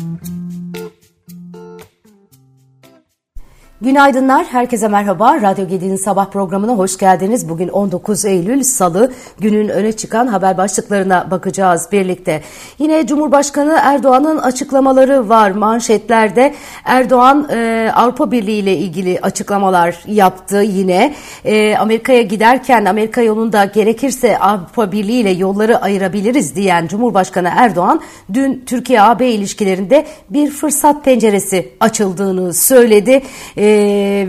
Mm-hmm. Günaydınlar, herkese merhaba. Radyo Gedi'nin sabah programına hoş geldiniz. Bugün 19 Eylül Salı, günün öne çıkan haber başlıklarına bakacağız birlikte. Yine Cumhurbaşkanı Erdoğan'ın açıklamaları var manşetlerde. Erdoğan e, Avrupa Birliği ile ilgili açıklamalar yaptı yine. E, Amerika'ya giderken Amerika yolunda gerekirse Avrupa Birliği ile yolları ayırabiliriz diyen Cumhurbaşkanı Erdoğan dün Türkiye-AB ilişkilerinde bir fırsat penceresi açıldığını söyledi. E,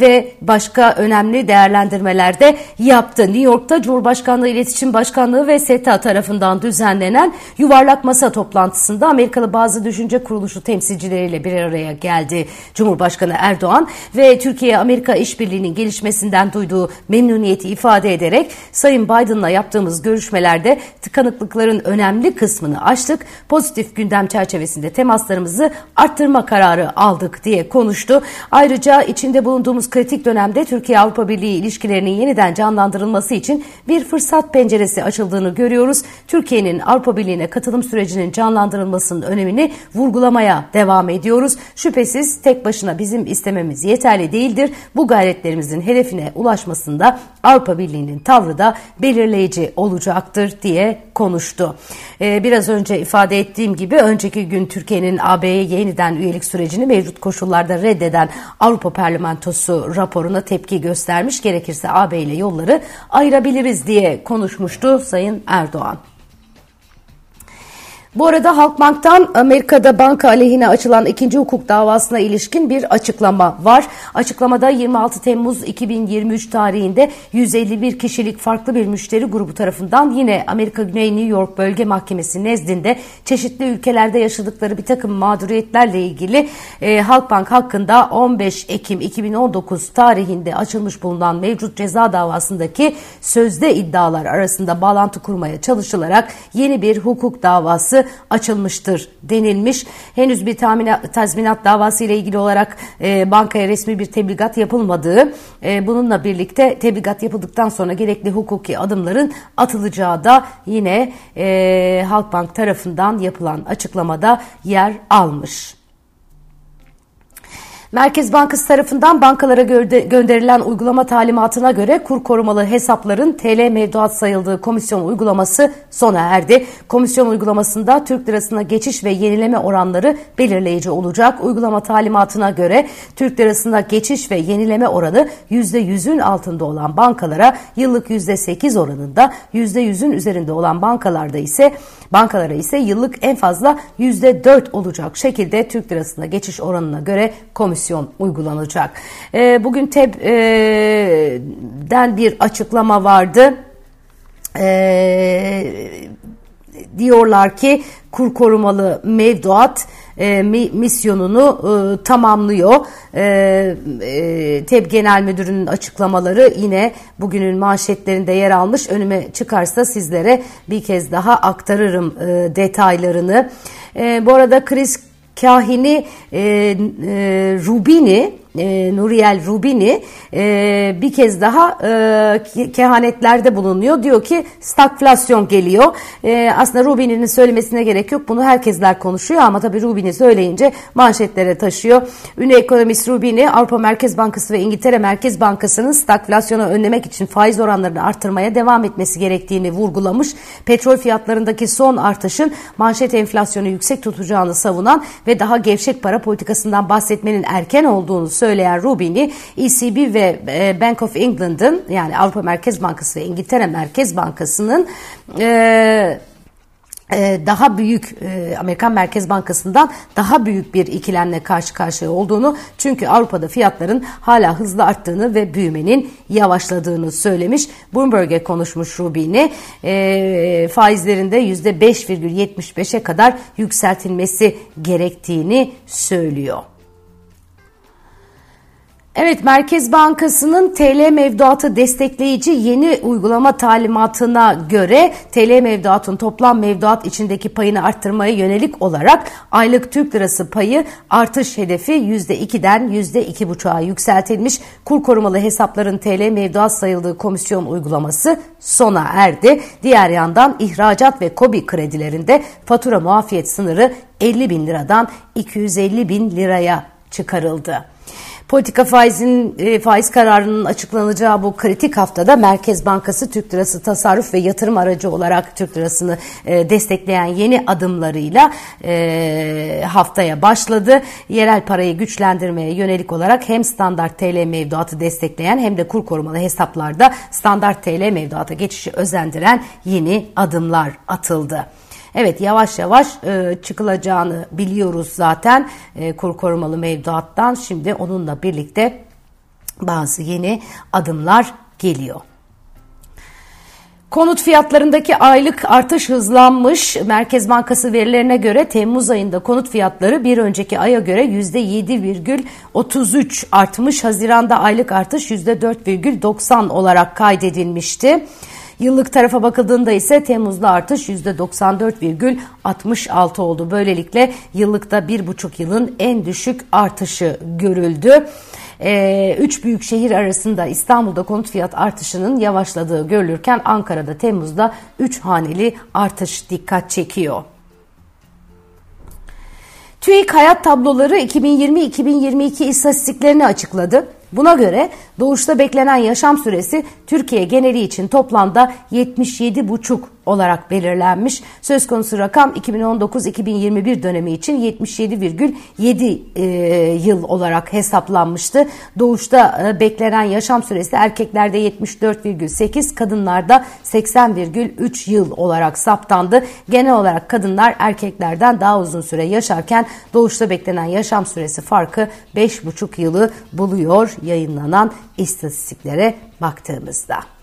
ve başka önemli değerlendirmeler de yaptı. New York'ta Cumhurbaşkanlığı İletişim Başkanlığı ve SETA tarafından düzenlenen yuvarlak masa toplantısında Amerikalı bazı düşünce kuruluşu temsilcileriyle bir araya geldi Cumhurbaşkanı Erdoğan ve Türkiye-Amerika işbirliğinin gelişmesinden duyduğu memnuniyeti ifade ederek Sayın Biden'la yaptığımız görüşmelerde tıkanıklıkların önemli kısmını aştık. Pozitif gündem çerçevesinde temaslarımızı arttırma kararı aldık diye konuştu. Ayrıca iç içinde bulunduğumuz kritik dönemde Türkiye-Avrupa Birliği ilişkilerinin yeniden canlandırılması için bir fırsat penceresi açıldığını görüyoruz. Türkiye'nin Avrupa Birliği'ne katılım sürecinin canlandırılmasının önemini vurgulamaya devam ediyoruz. Şüphesiz tek başına bizim istememiz yeterli değildir. Bu gayretlerimizin hedefine ulaşmasında Avrupa Birliği'nin tavrı da belirleyici olacaktır diye konuştu. Ee, biraz önce ifade ettiğim gibi önceki gün Türkiye'nin AB'ye yeniden üyelik sürecini mevcut koşullarda reddeden Avrupa Parlamentosu raporuna tepki göstermiş. Gerekirse AB ile yolları ayırabiliriz diye konuşmuştu Sayın Erdoğan. Bu arada Halkbank'tan Amerika'da banka aleyhine açılan ikinci hukuk davasına ilişkin bir açıklama var. Açıklamada 26 Temmuz 2023 tarihinde 151 kişilik farklı bir müşteri grubu tarafından yine Amerika Güney New York Bölge Mahkemesi nezdinde çeşitli ülkelerde yaşadıkları bir takım mağduriyetlerle ilgili e, Halkbank hakkında 15 Ekim 2019 tarihinde açılmış bulunan mevcut ceza davasındaki sözde iddialar arasında bağlantı kurmaya çalışılarak yeni bir hukuk davası açılmıştır denilmiş. Henüz bir tahminat, tazminat davası ile ilgili olarak e, bankaya resmi bir tebligat yapılmadığı, e, bununla birlikte tebligat yapıldıktan sonra gerekli hukuki adımların atılacağı da yine e, Halkbank tarafından yapılan açıklamada yer almış. Merkez Bankası tarafından bankalara gönderilen uygulama talimatına göre kur korumalı hesapların TL mevduat sayıldığı komisyon uygulaması sona erdi. Komisyon uygulamasında Türk lirasına geçiş ve yenileme oranları belirleyici olacak. Uygulama talimatına göre Türk lirasına geçiş ve yenileme oranı %100'ün altında olan bankalara yıllık %8 oranında, %100'ün üzerinde olan bankalarda ise bankalara ise yıllık en fazla %4 olacak şekilde Türk lirasına geçiş oranına göre komisyon komisyon uygulanacak. E, bugün TEB'den e, bir açıklama vardı. E, diyorlar ki kur korumalı mevduat e, misyonunu e, tamamlıyor. E, e, TEB Genel Müdürü'nün açıklamaları yine bugünün manşetlerinde yer almış. Önüme çıkarsa sizlere bir kez daha aktarırım e, detaylarını. E, bu arada kriz kahini e, e, Rubini e, Nuriel Rubini e, bir kez daha e, kehanetlerde bulunuyor. Diyor ki stagflasyon geliyor. E, aslında Rubini'nin söylemesine gerek yok. Bunu herkesler konuşuyor ama tabii Rubini söyleyince manşetlere taşıyor. Ünlü ekonomist Rubini Avrupa Merkez Bankası ve İngiltere Merkez Bankası'nın stagflasyonu önlemek için faiz oranlarını arttırmaya devam etmesi gerektiğini vurgulamış. Petrol fiyatlarındaki son artışın manşet enflasyonu yüksek tutacağını savunan ve daha gevşek para politikasından bahsetmenin erken olduğunu söylüyor söyleyen Rubini, ECB ve e, Bank of England'ın yani Avrupa Merkez Bankası ve İngiltere Merkez Bankası'nın e, e daha büyük e, Amerikan Merkez Bankası'ndan daha büyük bir ikilemle karşı karşıya olduğunu çünkü Avrupa'da fiyatların hala hızlı arttığını ve büyümenin yavaşladığını söylemiş. Bloomberg'e konuşmuş Rubini faizlerinde %5,75'e kadar yükseltilmesi gerektiğini söylüyor. Evet, Merkez Bankası'nın TL mevduatı destekleyici yeni uygulama talimatına göre TL mevduatın toplam mevduat içindeki payını arttırmaya yönelik olarak aylık Türk lirası payı artış hedefi %2'den %2,5'a yükseltilmiş. Kur korumalı hesapların TL mevduat sayıldığı komisyon uygulaması sona erdi. Diğer yandan ihracat ve kobi kredilerinde fatura muafiyet sınırı 50 bin liradan 250 bin liraya çıkarıldı. Politika faizin e, faiz kararının açıklanacağı bu kritik haftada Merkez Bankası Türk Lirası tasarruf ve yatırım aracı olarak Türk Lirası'nı e, destekleyen yeni adımlarıyla e, haftaya başladı. Yerel parayı güçlendirmeye yönelik olarak hem standart TL mevduatı destekleyen hem de kur korumalı hesaplarda standart TL mevduata geçişi özendiren yeni adımlar atıldı. Evet yavaş yavaş e, çıkılacağını biliyoruz zaten e, kur korumalı mevduattan. Şimdi onunla birlikte bazı yeni adımlar geliyor. Konut fiyatlarındaki aylık artış hızlanmış. Merkez Bankası verilerine göre Temmuz ayında konut fiyatları bir önceki aya göre %7,33 artmış. Haziranda aylık artış %4,90 olarak kaydedilmişti. Yıllık tarafa bakıldığında ise Temmuz'da artış %94,66 oldu. Böylelikle yıllıkta 1,5 yılın en düşük artışı görüldü. Ee, üç büyük şehir arasında İstanbul'da konut fiyat artışının yavaşladığı görülürken Ankara'da Temmuz'da 3 haneli artış dikkat çekiyor. TÜİK hayat tabloları 2020-2022 istatistiklerini açıkladı. Buna göre doğuşta beklenen yaşam süresi Türkiye geneli için toplamda 77,5 olarak belirlenmiş. Söz konusu rakam 2019-2021 dönemi için 77,7 e, yıl olarak hesaplanmıştı. Doğuşta e, beklenen yaşam süresi erkeklerde 74,8, kadınlarda 80,3 yıl olarak saptandı. Genel olarak kadınlar erkeklerden daha uzun süre yaşarken doğuşta beklenen yaşam süresi farkı 5,5 yılı buluyor yayınlanan istatistiklere baktığımızda.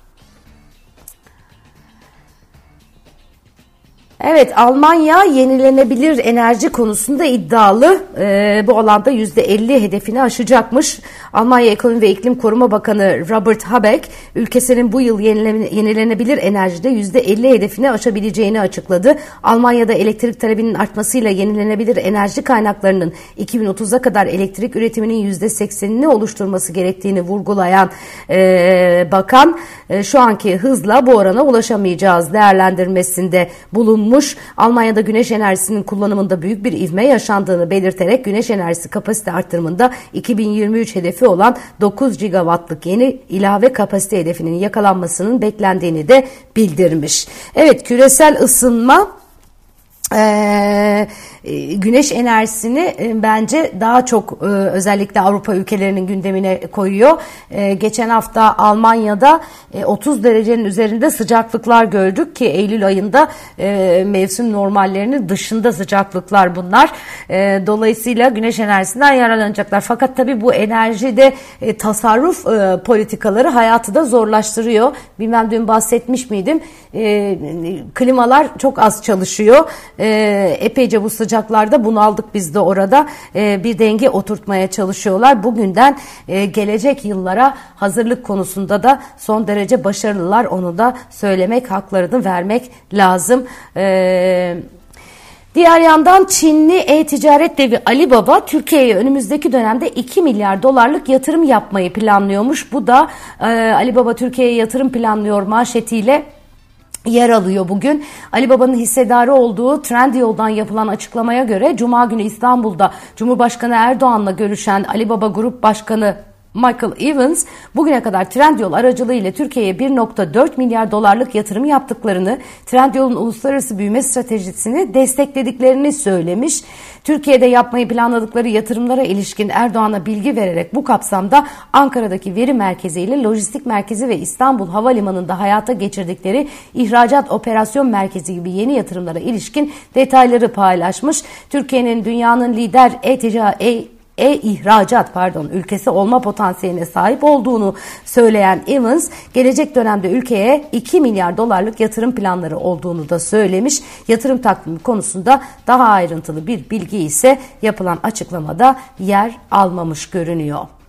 Evet Almanya yenilenebilir enerji konusunda iddialı. Ee, bu alanda %50 hedefini aşacakmış. Almanya Ekonomi ve İklim Koruma Bakanı Robert Habeck ülkesinin bu yıl yenilenebilir enerjide %50 hedefini aşabileceğini açıkladı. Almanya'da elektrik talebinin artmasıyla yenilenebilir enerji kaynaklarının 2030'a kadar elektrik üretiminin %80'ini oluşturması gerektiğini vurgulayan e, bakan e, şu anki hızla bu orana ulaşamayacağız değerlendirmesinde bulunmuş bulunmuş. Almanya'da güneş enerjisinin kullanımında büyük bir ivme yaşandığını belirterek güneş enerjisi kapasite arttırımında 2023 hedefi olan 9 gigawattlık yeni ilave kapasite hedefinin yakalanmasının beklendiğini de bildirmiş. Evet küresel ısınma ee, güneş enerjisini e, bence daha çok e, özellikle Avrupa ülkelerinin gündemine koyuyor. Geçen hafta Almanya'da 30 derecenin üzerinde sıcaklıklar gördük ki Eylül ayında mevsim normallerinin dışında sıcaklıklar bunlar. Dolayısıyla güneş enerjisinden yararlanacaklar. Fakat tabii bu enerjide tasarruf politikaları hayatı da zorlaştırıyor. Bilmem dün bahsetmiş miydim? Klimalar çok az çalışıyor. Epeyce bu sıcaklıklar sıcaklarda bunaldık biz de orada. E, bir denge oturtmaya çalışıyorlar. Bugünden e, gelecek yıllara hazırlık konusunda da son derece başarılılar. Onu da söylemek, haklarını vermek lazım. Eee Diğer yandan Çinli e-ticaret devi Alibaba Türkiye'ye önümüzdeki dönemde 2 milyar dolarlık yatırım yapmayı planlıyormuş. Bu da e, Alibaba Türkiye'ye yatırım planlıyor manşetiyle yer alıyor bugün. Ali Baba'nın hissedarı olduğu Trendyol'dan yapılan açıklamaya göre Cuma günü İstanbul'da Cumhurbaşkanı Erdoğan'la görüşen Ali Baba Grup Başkanı Michael Evans bugüne kadar Trendyol aracılığıyla Türkiye'ye 1.4 milyar dolarlık yatırım yaptıklarını, Trendyol'un uluslararası büyüme stratejisini desteklediklerini söylemiş. Türkiye'de yapmayı planladıkları yatırımlara ilişkin Erdoğan'a bilgi vererek bu kapsamda Ankara'daki veri merkezi ile lojistik merkezi ve İstanbul Havalimanı'nda hayata geçirdikleri ihracat operasyon merkezi gibi yeni yatırımlara ilişkin detayları paylaşmış. Türkiye'nin dünyanın lider e-ticaret e-ihracat pardon ülkesi olma potansiyeline sahip olduğunu söyleyen Evans gelecek dönemde ülkeye 2 milyar dolarlık yatırım planları olduğunu da söylemiş. Yatırım takvimi konusunda daha ayrıntılı bir bilgi ise yapılan açıklamada yer almamış görünüyor.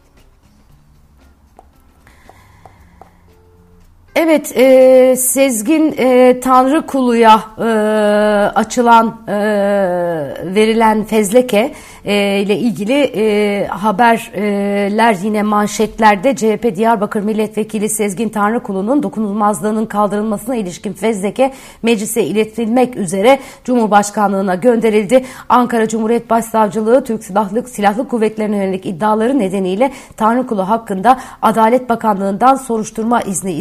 Evet, e, Sezgin e, Tanrı Kulu'ya e, açılan, e, verilen fezleke e, ile ilgili e, haberler yine manşetlerde CHP Diyarbakır Milletvekili Sezgin Tanrıkulu'nun dokunulmazlığının kaldırılmasına ilişkin fezleke meclise iletilmek üzere Cumhurbaşkanlığına gönderildi. Ankara Cumhuriyet Başsavcılığı Türk Silahlı, Silahlı Kuvvetleri'ne yönelik iddiaları nedeniyle Tanrıkulu hakkında Adalet Bakanlığı'ndan soruşturma izni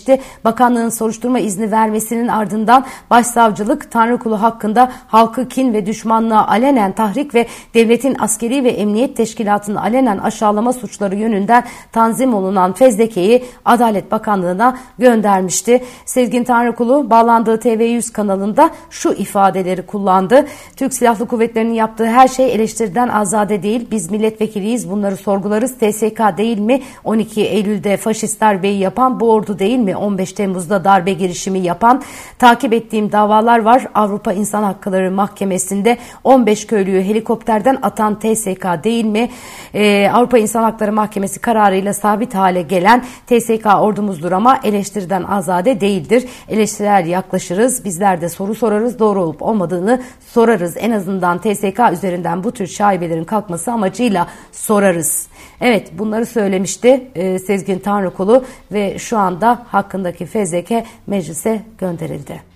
istemişti. Bakanlığın soruşturma izni vermesinin ardından Başsavcılık Tanrıkulu hakkında halkı kin ve düşmanlığa alenen tahrik ve devlet devletin askeri ve emniyet teşkilatının alenen aşağılama suçları yönünden tanzim olunan fezlekeyi Adalet Bakanlığı'na göndermişti. Sezgin Tanrıkulu bağlandığı TV100 kanalında şu ifadeleri kullandı. Türk Silahlı Kuvvetleri'nin yaptığı her şey eleştiriden azade değil. Biz milletvekiliyiz bunları sorgularız. TSK değil mi? 12 Eylül'de faşist darbeyi yapan bu ordu değil mi? 15 Temmuz'da darbe girişimi yapan takip ettiğim davalar var. Avrupa İnsan Hakları Mahkemesi'nde 15 köylüyü helikopterden atan TSK değil mi? Ee, Avrupa İnsan Hakları Mahkemesi kararıyla sabit hale gelen TSK ordumuzdur ama eleştiriden azade değildir. Eleştiriler yaklaşırız. Bizler de soru sorarız. Doğru olup olmadığını sorarız. En azından TSK üzerinden bu tür şaibelerin kalkması amacıyla sorarız. Evet bunları söylemişti e, Sezgin Tanrıkulu ve şu anda hakkındaki fezleke meclise gönderildi.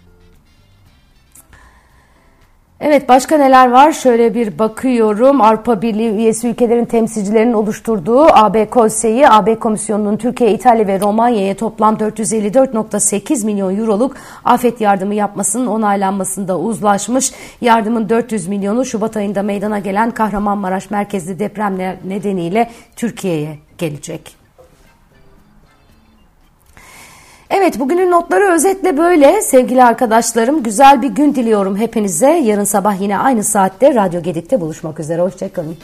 Evet başka neler var? Şöyle bir bakıyorum. Avrupa Birliği üyesi ülkelerin temsilcilerinin oluşturduğu AB Konseyi, AB Komisyonu'nun Türkiye, İtalya ve Romanya'ya toplam 454.8 milyon euroluk afet yardımı yapmasının onaylanmasında uzlaşmış. Yardımın 400 milyonu Şubat ayında meydana gelen Kahramanmaraş merkezli deprem nedeniyle Türkiye'ye gelecek. Evet bugünün notları özetle böyle sevgili arkadaşlarım. Güzel bir gün diliyorum hepinize. Yarın sabah yine aynı saatte Radyo Gedik'te buluşmak üzere. Hoşçakalın.